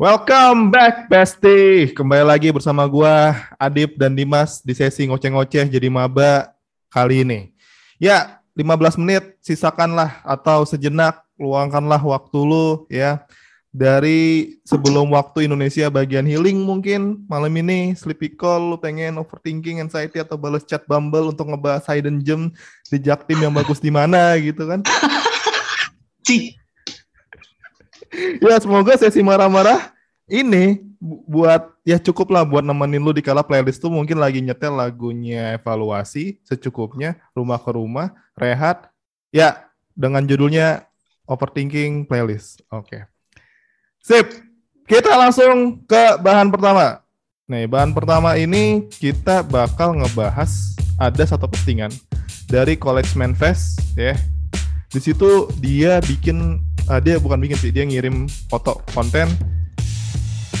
Welcome back, Besti. Kembali lagi bersama gua Adip dan Dimas di sesi ngoceh-ngoceh jadi maba kali ini. Ya, 15 menit sisakanlah atau sejenak luangkanlah waktu lu ya dari sebelum waktu Indonesia bagian healing mungkin malam ini sleepy call lu pengen overthinking anxiety atau balas chat Bumble untuk ngebahas hidden gem di Jaktim yang bagus di mana gitu kan. Cih. ya semoga sesi marah-marah ini buat ya cukup lah buat nemenin lu di kala playlist tuh mungkin lagi nyetel lagunya evaluasi secukupnya rumah ke rumah rehat ya dengan judulnya overthinking playlist. Oke. Okay. sip. Kita langsung ke bahan pertama. Nih bahan pertama ini kita bakal ngebahas ada satu postingan dari College Man Fest ya. Di situ dia bikin uh, dia bukan bikin sih dia ngirim foto konten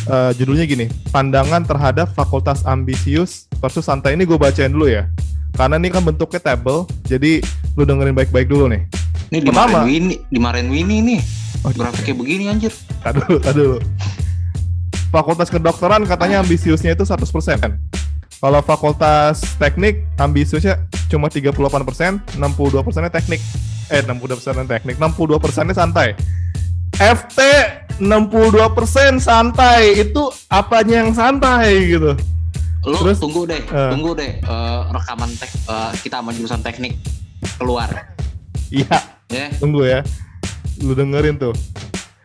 uh, judulnya gini pandangan terhadap fakultas ambisius versus santai ini gue bacain dulu ya karena ini kan bentuknya table jadi lu dengerin baik-baik dulu nih Ini dimarahin Winnie, dimarahin Winnie nih. Oh, Grafiknya begini anjir. Tadi dulu, tadi dulu. Fakultas kedokteran katanya ambisiusnya itu 100%. Kalau fakultas teknik ambisiusnya cuma 38%, 62%-nya teknik. Eh, 62% teknik, 62%-nya santai. FT 62% santai. Itu apanya yang santai gitu? Lu Terus, tunggu deh, eh. tunggu deh eh, rekaman tek, eh, kita sama jurusan teknik keluar. Iya, Ya, tunggu ya. Lu dengerin tuh.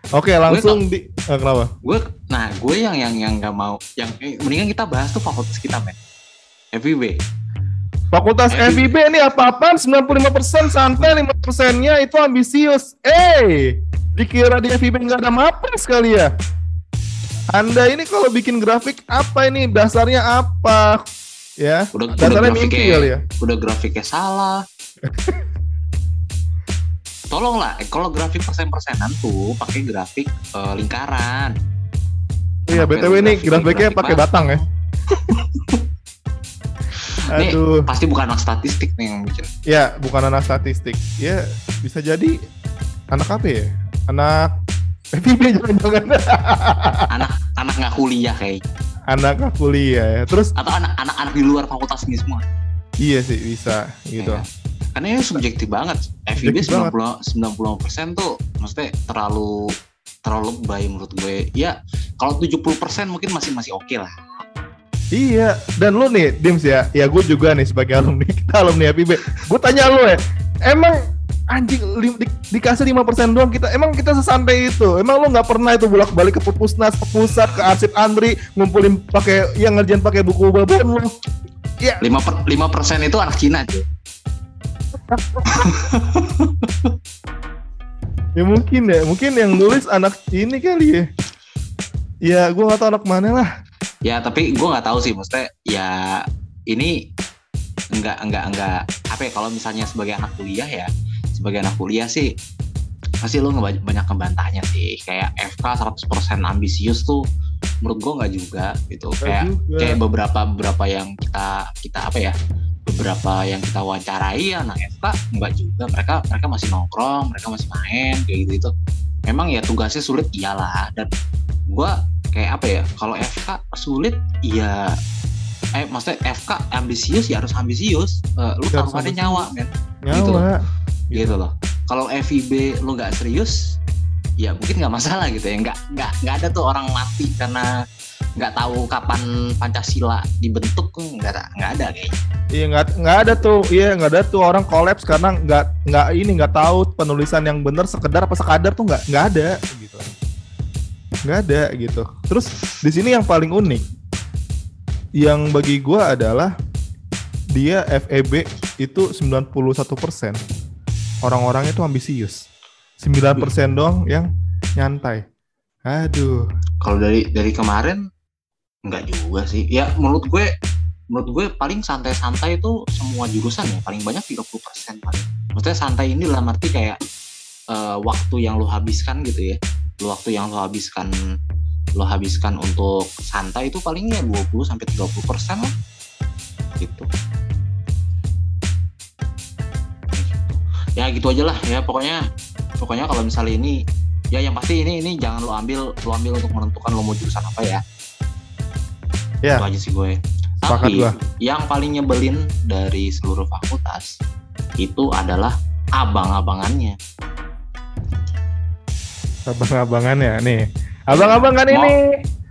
Oke, langsung di eh, kenapa? gue, nah gue yang yang yang nggak mau, yang eh, mendingan kita bahas tuh fakultas kita men. FIB. Fakultas FIB ini apa-apaan 95% santai 5%-nya itu ambisius. Eh, dikira di FIB nggak ada mapres kali ya? Anda ini kalau bikin grafik apa ini? Dasarnya apa? Ya, Udah, udah dasarnya mimpi grafiknya, kali ya? udah grafiknya salah. Tolonglah, eh, kalau grafik persen-persenan tuh pakai grafik eh, lingkaran. Iya, BTW ini grafiknya grafiknya grafik pakai batang ya. Nih, Aduh, pasti bukan anak statistik nih yang bikin. ya bukan anak statistik. Ya bisa jadi anak apa ya? Anak FIB jangan-jangan. anak anak nggak kuliah kayak anak kuliah ya. Terus atau anak anak anak di luar fakultas ini semua iya sih bisa gitu. Iya. karena ini subjektif banget FIB Subjektif 90 90 persen tuh maksudnya terlalu terlalu lebay menurut gue ya kalau 70 persen mungkin masih masih oke lah Iya, dan lu nih, Dims ya, ya gue juga nih sebagai alumni, kita alumni FIB. Gue tanya lu ya, emang anjing li, di, dikasih 5% doang kita, emang kita sesantai itu? Emang lu nggak pernah itu bolak-balik ke Pupusnas, ke pusat, ke arsip Andri, ngumpulin pakai yang ngerjain pakai buku babon lu? Ya, 5 per, 5 persen itu anak Cina tuh ya mungkin ya, mungkin yang nulis anak ini kali ya. Ya, gue gak tau anak mana lah. Ya tapi gue nggak tahu sih maksudnya ya ini enggak enggak enggak apa ya kalau misalnya sebagai anak kuliah ya sebagai anak kuliah sih pasti lo banyak ngebantahnya sih. Kayak FK 100% ambisius tuh menurut gue nggak juga gitu. Nggak kayak juga. kayak beberapa beberapa yang kita kita apa ya beberapa yang kita wawancarai anak FK enggak juga. Mereka mereka masih nongkrong mereka masih main kayak gitu itu memang ya tugasnya sulit iyalah. Dan gua kayak apa ya kalau FK sulit ya eh maksudnya FK ambisius ya harus ambisius. Eh, lu Ya, taruhannya nyawa men. Nyawa. gitu loh. Kalau FIB lu nggak serius ya mungkin nggak masalah gitu ya. Nggak nggak nggak ada tuh orang mati karena nggak tahu kapan Pancasila dibentuk nggak ada nggak ada kayaknya. Iya nggak nggak ada tuh, iya nggak ada tuh orang kolaps karena nggak nggak ini nggak tahu penulisan yang benar sekedar apa sekadar tuh nggak nggak ada. gitu, nggak ada gitu. Terus di sini yang paling unik, yang bagi gua adalah dia FEB itu 91% orang-orangnya tuh ambisius, 9% doang yang nyantai. Aduh, kalau dari dari kemarin nggak juga sih. Ya menurut gue menurut gue paling santai-santai itu semua jurusan ya. Paling banyak 30% paling. Maksudnya santai ini dalam arti kayak eh, waktu yang lo habiskan gitu ya lo waktu yang lo habiskan lo habiskan untuk santai itu palingnya 20 sampai 30 persen lah. Gitu. Ya gitu aja lah ya pokoknya pokoknya kalau misalnya ini ya yang pasti ini ini jangan lo ambil lo ambil untuk menentukan lo mau jurusan apa ya. Ya. itu aja sih gue. Sepakat tapi gua. yang paling nyebelin dari seluruh fakultas itu adalah abang-abangannya Abang-abangannya nih. Abang-abangan Mau- ini.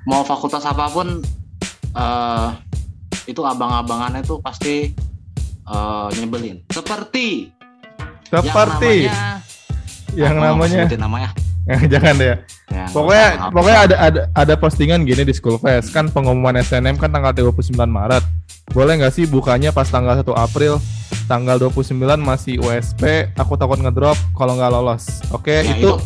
mau fakultas apa pun eh itu abang-abangannya tuh pasti eh, nyebelin seperti Seperti yang namanya yang namanya. namanya Jangan deh. Ya, Pokoknya pokoknya ada ada ada postingan gini di School Fest kan pengumuman SNM kan tanggal 29 Maret. Boleh nggak sih bukanya pas tanggal 1 April? Tanggal 29 masih USP, aku takut ngedrop kalau nggak lolos. Oke, Ya, itu,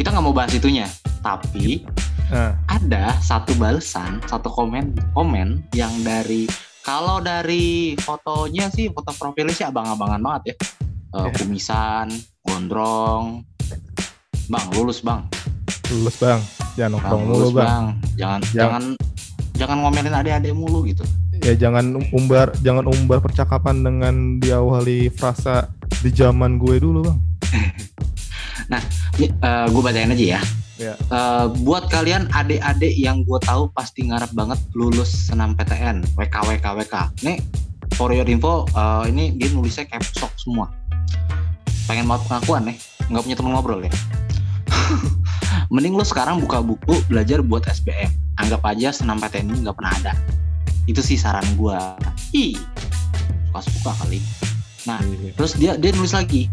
kita nggak mau bahas itunya tapi Nah, ada satu balasan satu komen komen yang dari kalau dari fotonya sih foto profilnya sih abang-abangan banget ya Ya. kumisan gondrong bang lulus bang lulus Bang. Jangan nongkrong mulu, Bang. bang jangan Jangan- jangan jangan ngomelin adik-adik mulu gitu Ya jangan umbar jangan umbar percakapan dengan diawali frasa di zaman gue dulu, Bang. gue bacain aja ya. Ya. Eh, buat kalian adik-adik yang gue tahu pasti ngarep banget lulus senam PTN WK WK WK nih for your info eh, ini dia nulisnya capsok semua. Pengen mau pengakuan nih nggak punya temen ngobrol ya. Mending lu sekarang buka buku belajar buat SBM anggap aja senam PTN ini nggak pernah ada. Itu sih saran gue ih suka suka kali. Nah, Terus dia dia nulis lagi,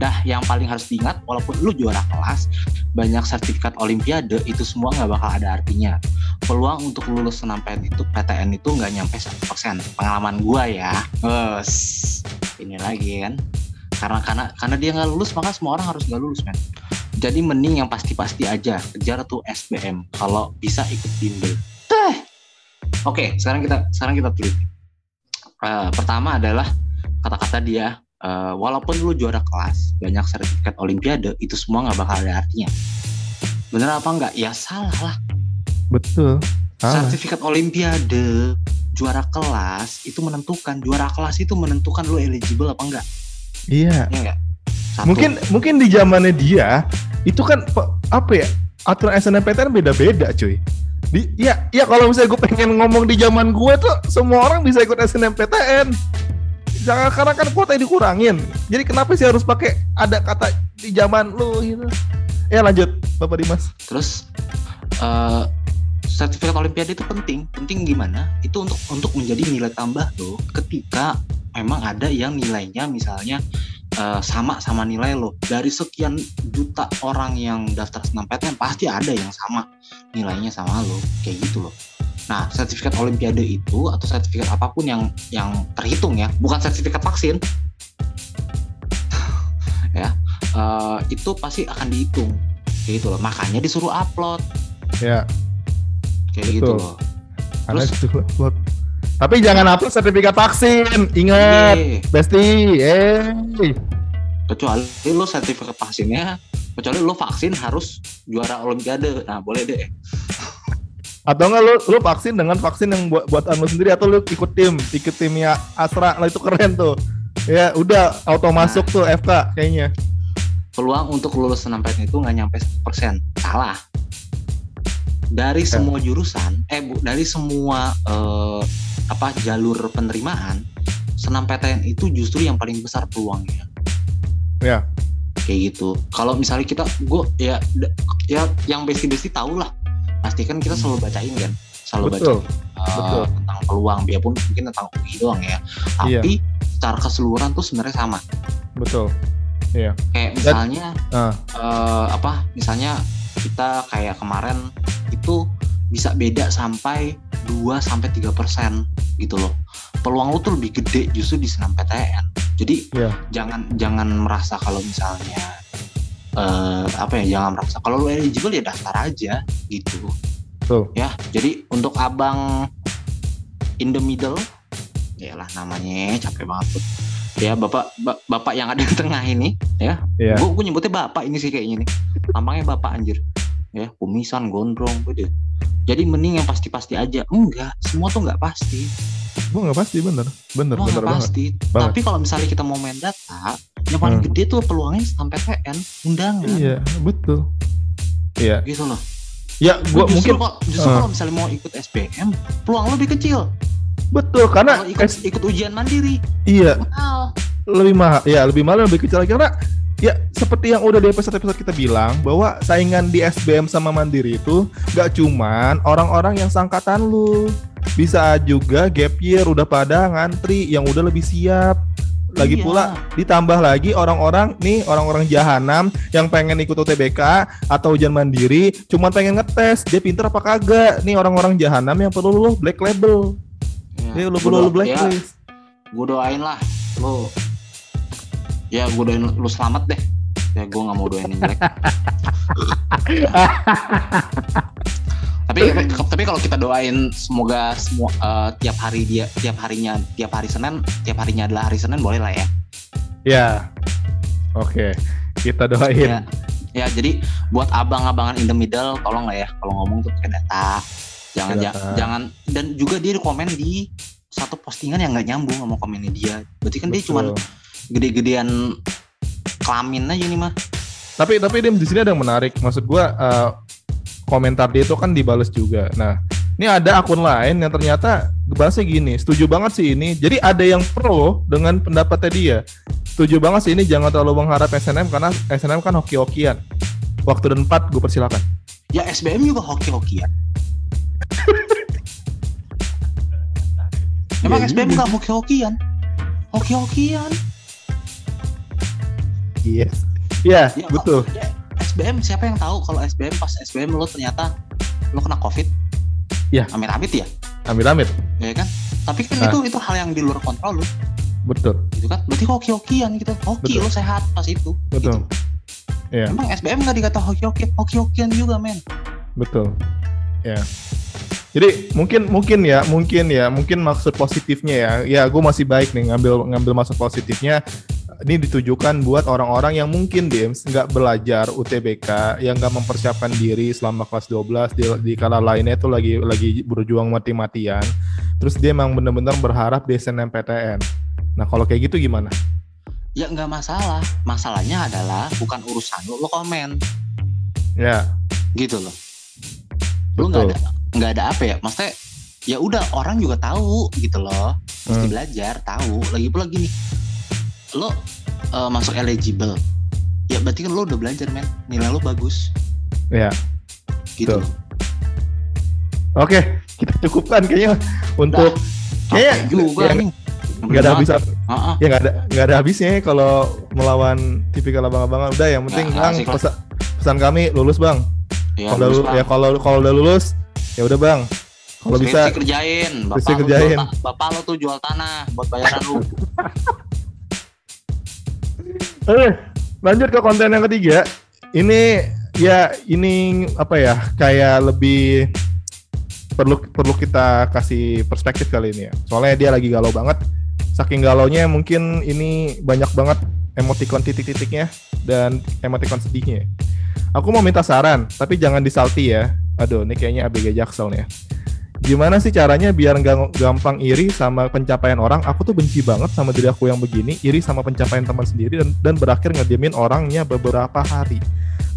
dah yang paling harus diingat walaupun lu juara kelas, banyak sertifikat olimpiade itu semua nggak bakal ada artinya. Peluang untuk lulus senam PTN itu PTN itu nggak nyampe 100%. Pengalaman gua ya. Bos. Ini lagi kan. Karena karena karena dia nggak lulus maka semua orang harus nggak lulus men. Jadi mending yang pasti-pasti aja kejar tuh SBM kalau bisa ikut bimbel. Teh. Oke, sekarang kita sekarang kita teliti. Eh, pertama adalah kata-kata dia eh, walaupun lu juara kelas banyak sertifikat olimpiade itu semua nggak bakal ada artinya bener apa enggak ya salah lah Betul. Salah. sertifikat olimpiade juara kelas itu menentukan juara kelas itu menentukan lu eligible apa enggak Iya. ya enggak Satu. Mungkin mungkin di zamannya dia itu kan apa ya? Aturan SNMPTN beda-beda, cuy. Di ya ya kalau misalnya gue pengen ngomong di zaman gue tuh semua orang bisa ikut SNMPTN. Jangan karena kan kuota dikurangin. Jadi kenapa sih harus pakai ada kata di zaman lu gitu? Ya lanjut, Bapak Dimas. terus eh, sertifikat olimpiade itu penting penting gimana itu untuk untuk menjadi nilai tambah lo ketika memang ada yang nilainya misalnya eh, sama sama nilai lo. Dari sekian juta orang yang daftar SNMPTN pasti ada yang sama nilainya sama lo. Kayak gitu loh. Nah sertifikat olimpiade itu atau sertifikat apa pun yang yang terhitung ya bukan sertifikat vaksin. Ya eh, itu pasti akan dihitung. Kayak gitu loh. Makanya disuruh upload. Ya, kayak Betul. gitu loh Terus- upload. Tapi jangan upload sertifikat vaksin. Ingat, Iya. Besti. Eh. kecuali lo sertifikat vaksinnya kecuali lo vaksin harus juara olimpiade nah boleh deh Atau enggak lu lu vaksin dengan vaksin yang buat buatan lu sendiri atau lu ikut tim, ikut timnya Astra. Nah, itu keren tuh. Ya, udah auto masuk tuh FK kayaknya. peluang untuk lulus SNMPTN itu nggak nyampe 100% salah dari Ya. semua jurusan eh bu dari semua eh, apa jalur penerimaan SNMPTN itu justru yang paling besar peluangnya Ya. kayak gitu kalau misalnya kita gue ya ya yang besti-besti tahu lah pasti kan kita selalu bacain kan selalu Betul. bacain uh, betul. tentang peluang biarpun mungkin tentang UI doang ya Iya. tapi secara keseluruhan tuh sebenarnya sama Betul. kayak misalnya Ah. eh, apa misalnya kita kayak kemarin itu bisa beda sampai 2 sampai 3 persen gitu loh. Peluang lu tuh lebih gede justru di senam PTN jadi Iya. jangan jangan merasa kalau misalnya eh apa ya jangan merasa kalau lu eligible ya daftar aja gitu. Tuh. ya jadi untuk abang in the middle ya lah namanya capek banget tuh. Ya bapak ba- bapak yang ada di tengah ini ya. Iya. gue gue nyebutnya bapak ini sih kayaknya nih. Tampangnya bapak anjir. Ya kumisan gondrong gitu jadi mending yang pasti-pasti aja enggak semua tuh nggak pasti Gua nggak pasti bener. Bener, semua bener banget. pasti Banget. tapi kalau misalnya kita mau main data yang paling Hmm. gede tuh peluangnya sampai PN undangan Iya, betul. Iya. gitu loh Ya, gua justru mungkin kok justru eh. kalau misalnya mau ikut SBM peluang lo lebih kecil betul karena kalau ikut S- ikut ujian mandiri iya mahal lebih mahal ya lebih mahal lebih kecil lagi karena ya seperti yang udah di episode episode kita bilang bahwa saingan di SBM sama Mandiri itu gak cuman orang-orang yang sangkatan lu. Bisa juga gap year udah pada ngantri yang udah lebih siap. Lagi Iya. pula ditambah lagi orang-orang nih orang-orang jahanam yang pengen ikut UTBK atau ujian mandiri cuman pengen ngetes dia pinter apa kagak? Nih orang-orang jahanam yang perlu lu black label. Ya, Nih lu perlu lu blacklist. ya, gue doain lah lo ya gue doain lu selamat deh. Ya gue nggak mau doain yang jelek. Tapi tapi kalau kita doain semoga semua eh, tiap hari dia tiap harinya tiap hari senin tiap harinya adalah hari senin boleh lah ya. Ya. Oke. Kita doain. Ya. Ya jadi buat abang-abangan in the middle tolong lah ya kalau ngomong tuh pakai data. Jangan data. jangan dan juga dia di komen di satu postingan yang nggak nyambung sama komennya dia. Berarti kan dia cuman Betul. Gede-gedean kelamin aja nih mah. Tapi tapi Dim di sini ada yang menarik. Maksud gua eh, komentar dia itu kan dibales juga. Nah ini ada akun lain yang ternyata bahasnya gini. Setuju banget sih ini. Jadi ada yang pro dengan pendapatnya dia. Setuju banget sih ini. Jangan terlalu mengharap SNM karena SNM kan hoki-hokian. Waktu dan empat gue persilakan. Ya SBM juga hoki-hokian. Emang Ya, SBM nggak hoki-hokian? Hoki-hokian yes ya Ya, betul ya, SBM siapa yang tahu kalau SBM pas SBM lo ternyata lo kena covid Ya. amit-amit ya amit-amit ya kan tapi kan Ah. itu itu hal yang di luar kontrol lo betul gitu kan berarti hoki-hokian gitu hoki Betul. lo sehat pas itu betul gitu. Iya. emang SBM nggak dikata hoki-hoki hoki-hokian juga men Betul. Ya. Jadi mungkin mungkin ya, mungkin ya, mungkin maksud positifnya ya. Ya, gue masih baik nih ngambil ngambil maksud positifnya. Ini ditujukan buat orang-orang yang mungkin Dims nggak belajar UTBK, yang nggak mempersiapkan diri selama kelas 12 di, di kala lainnya itu lagi lagi berjuang mati-matian. Terus dia emang bener-bener berharap di SNMPTN. Nah kalau kayak gitu gimana? ya nggak masalah masalahnya adalah bukan urusan lo lo komen Ya, gitu loh lo nggak ada nggak ada apa ya maksudnya ya udah orang juga tahu gitu loh mesti Hmm. belajar tahu lagi pula gini lo eh, masuk eligible. Ya berarti kan lo udah belajar men. Nilai lo bagus. Ya. gitu. Betul. Oke, kita cukupkan kayaknya untuk kayaknya Capek juga yang nggak ada habis ya nggak ada nggak ada habisnya ya kalau melawan tipikal abang-abangan. Udah yang penting Nggak bang pesan, pesan kami lulus bang. Ya, kalau lulus, Bang. ya kalau kalau udah lulus ya udah bang. Kalau bisa kerjain. bapak lo kerjain. jual ta- bapak lo tuh jual tanah buat bayaran lu eh lanjut ke konten yang ketiga. Ini ya ini apa ya kayak lebih perlu perlu kita kasih perspektif kali ini ya. Soalnya dia lagi galau banget. Saking galaunya mungkin ini banyak banget emoticon titik-titiknya dan emoticon sedihnya. Aku mau minta saran tapi jangan disalti ya. Aduh ini kayaknya ABG Jaksel nih ya gimana sih caranya biar nggak gampang iri sama pencapaian orang? Aku tuh benci banget sama diri aku yang begini iri sama pencapaian teman sendiri dan, dan berakhir ngediemin orangnya beberapa hari.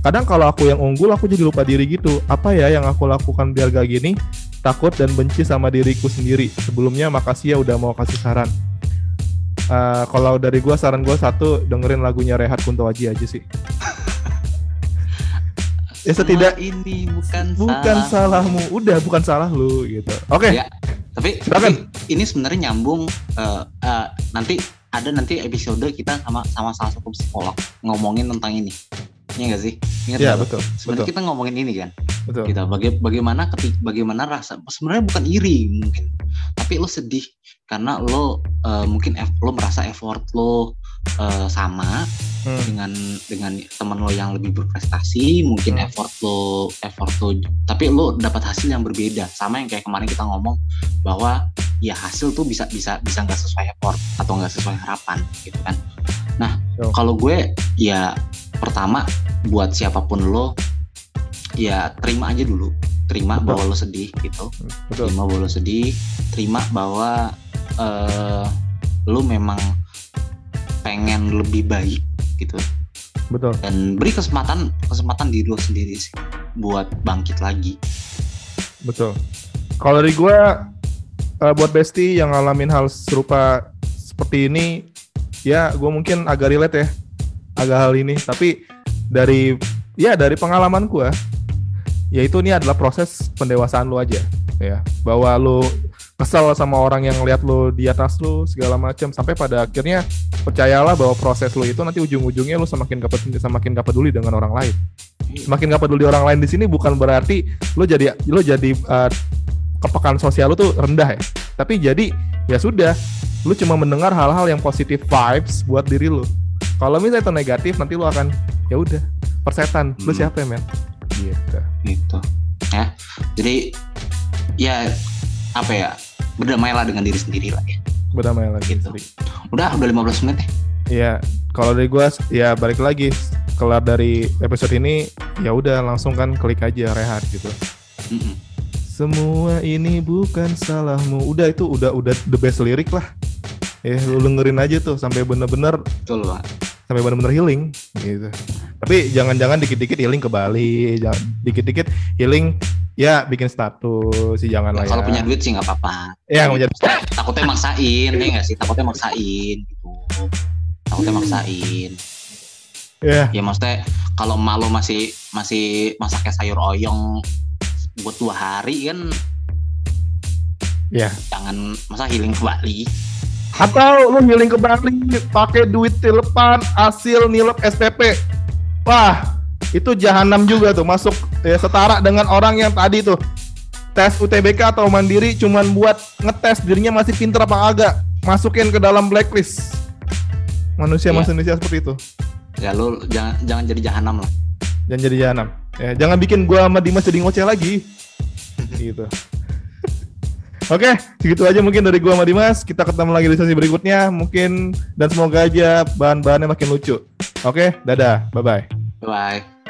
Kadang kalau aku yang unggul aku jadi lupa diri gitu. Apa ya yang aku lakukan biar gak gini? Takut dan benci sama diriku sendiri. Sebelumnya makasih ya udah mau kasih saran. Eh, kalau dari gua saran gua satu dengerin lagunya Rehat Kunto Aji aja sih ya setidak ini bukan bukan salah. salahmu. Udah bukan salah lu gitu. Oke. Ya. tapi, Silakan. tapi ini sebenarnya nyambung eh, eh, nanti ada nanti episode kita sama sama salah satu psikolog ngomongin tentang ini. Iya gak sih? Ingat ya nggak? betul Sebenarnya betul. kita ngomongin ini kan, betul. Kita baga- bagaimana ketik bagaimana rasa sebenarnya bukan iri mungkin, tapi lo sedih karena lo eh, mungkin lo merasa effort lo eh, sama Hmm, dengan dengan teman lo yang lebih berprestasi mungkin Hmm. effort lo effort lo tapi lo dapat hasil yang berbeda. Sama yang kayak kemarin kita ngomong bahwa ya hasil tuh bisa bisa bisa nggak sesuai effort atau nggak sesuai harapan gitu kan. Nah Betul. kalau gue ya pertama buat siapa pun lo ya terima aja dulu. Terima Betul. bahwa lo sedih gitu. Betul. Terima bahwa lo sedih. Terima bahwa eh lo memang pengen lebih baik gitu betul dan beri kesempatan kesempatan diri lo sendiri sih buat bangkit lagi Betul. Kalau dari gue uh, buat Besti yang ngalamin hal serupa seperti ini, ya gue mungkin agak relate ya, agak hal ini. Tapi dari ya dari pengalaman gue, yaitu ini adalah proses pendewasaan lu aja, ya. Bahwa lu kesel sama orang yang lihat lu di atas lu segala macam sampai pada akhirnya percayalah bahwa proses lu itu nanti ujung-ujungnya lu semakin gak peduli, semakin gak peduli dengan orang lain. Semakin gak peduli orang lain di sini bukan berarti lo jadi lo jadi uh, kepekaan sosial lo tuh rendah ya. Tapi jadi ya sudah lo cuma mendengar hal-hal yang positif vibes buat diri lo kalau misalnya itu negatif nanti lo akan ya udah persetan. Lo Hmm. siapa ya men gitu. Gitu ya jadi ya apa ya berdamailah dengan diri sendiri lah ya berdamai lagi Gitu. udah udah 15 menit ya ya kalau dari gua ya balik lagi kelar dari episode ini ya udah langsung kan klik aja rehat gitu Mm-mm. Semua ini bukan salahmu. Udah itu udah udah the best lirik lah. Ya lu dengerin aja tuh sampai bener-bener sampai bener-bener healing gitu. Tapi jangan-jangan dikit-dikit healing ke Bali, jangan dikit-dikit healing ya bikin status sih jangan lah ya. kalau punya duit sih nggak apa-apa. Ya nggak punya takutnya maksain ya nggak sih? Takutnya maksain gitu. Takutnya maksain. Ya. Ya maksudnya kalau emak lo masih masih masaknya sayur oyong buat dua hari kan? Ya. jangan masa healing ke Bali? Atau lu healing ke Bali pakai duit telepan hasil nilep SPP. Wah, itu jahanam juga tuh masuk ya setara dengan orang yang tadi tuh. Tes UTBK atau mandiri cuman buat ngetes dirinya masih pinter apa agak masukin ke dalam blacklist. Manusia Iya. manusia seperti itu. Ya lo jangan jangan jadi jahanam lah. Jangan jadi jahanam. Ya, jangan bikin gua sama Dimas jadi ngoceh lagi. Gitu Oke, segitu aja mungkin dari gua sama Dimas. Kita ketemu lagi di sesi berikutnya mungkin dan semoga aja bahan-bahannya makin lucu. Oke, dadah. Bye bye. bye